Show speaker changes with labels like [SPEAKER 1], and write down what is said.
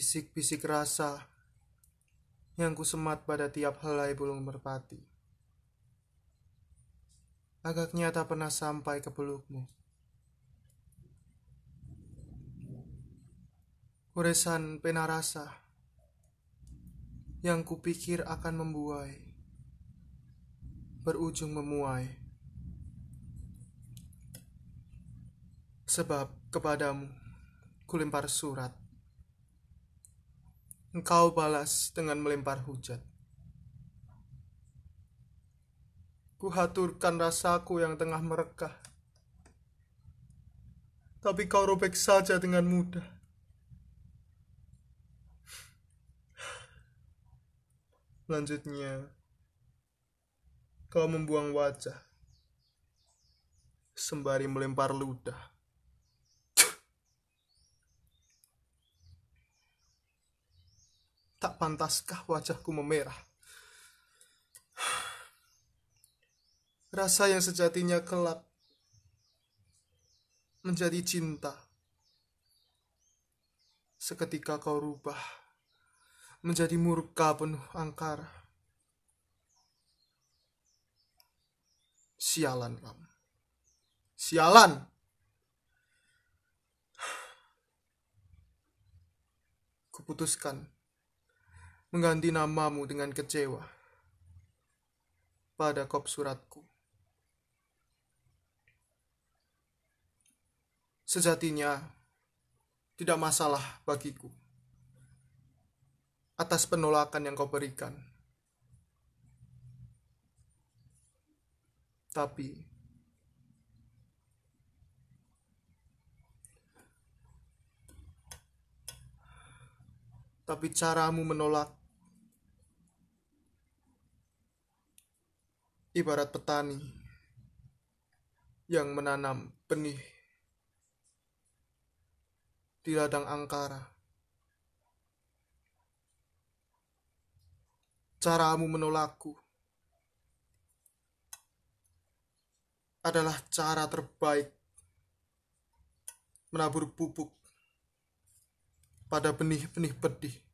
[SPEAKER 1] Bisik-bisik rasa yang kusemat pada tiap helai bulung merpati. Agaknya tak pernah sampai ke pelukmu. Uresan pena rasa yang kupikir akan membuai, berujung memuai. Sebab kepadamu kulempar surat. Engkau balas dengan melempar hujat. Kuhaturkan rasaku yang tengah merekah. Tapi kau robek saja dengan mudah. Selanjutnya, kau membuang wajah sembari melempar ludah. Tak pantaskah wajahku memerah? Rasa yang sejatinya kelak menjadi cinta. Seketika kau rubah menjadi murka penuh angkara. Sialan kamu. Sialan. Kuputuskan mengganti namamu dengan kecewa pada kop suratku. Sejatinya tidak masalah bagiku atas penolakan yang kau berikan. Tapi tapi caramu menolak ibarat petani yang menanam benih di ladang angkara. Caramu menolakku adalah cara terbaik menabur pupuk pada benih-benih pedih.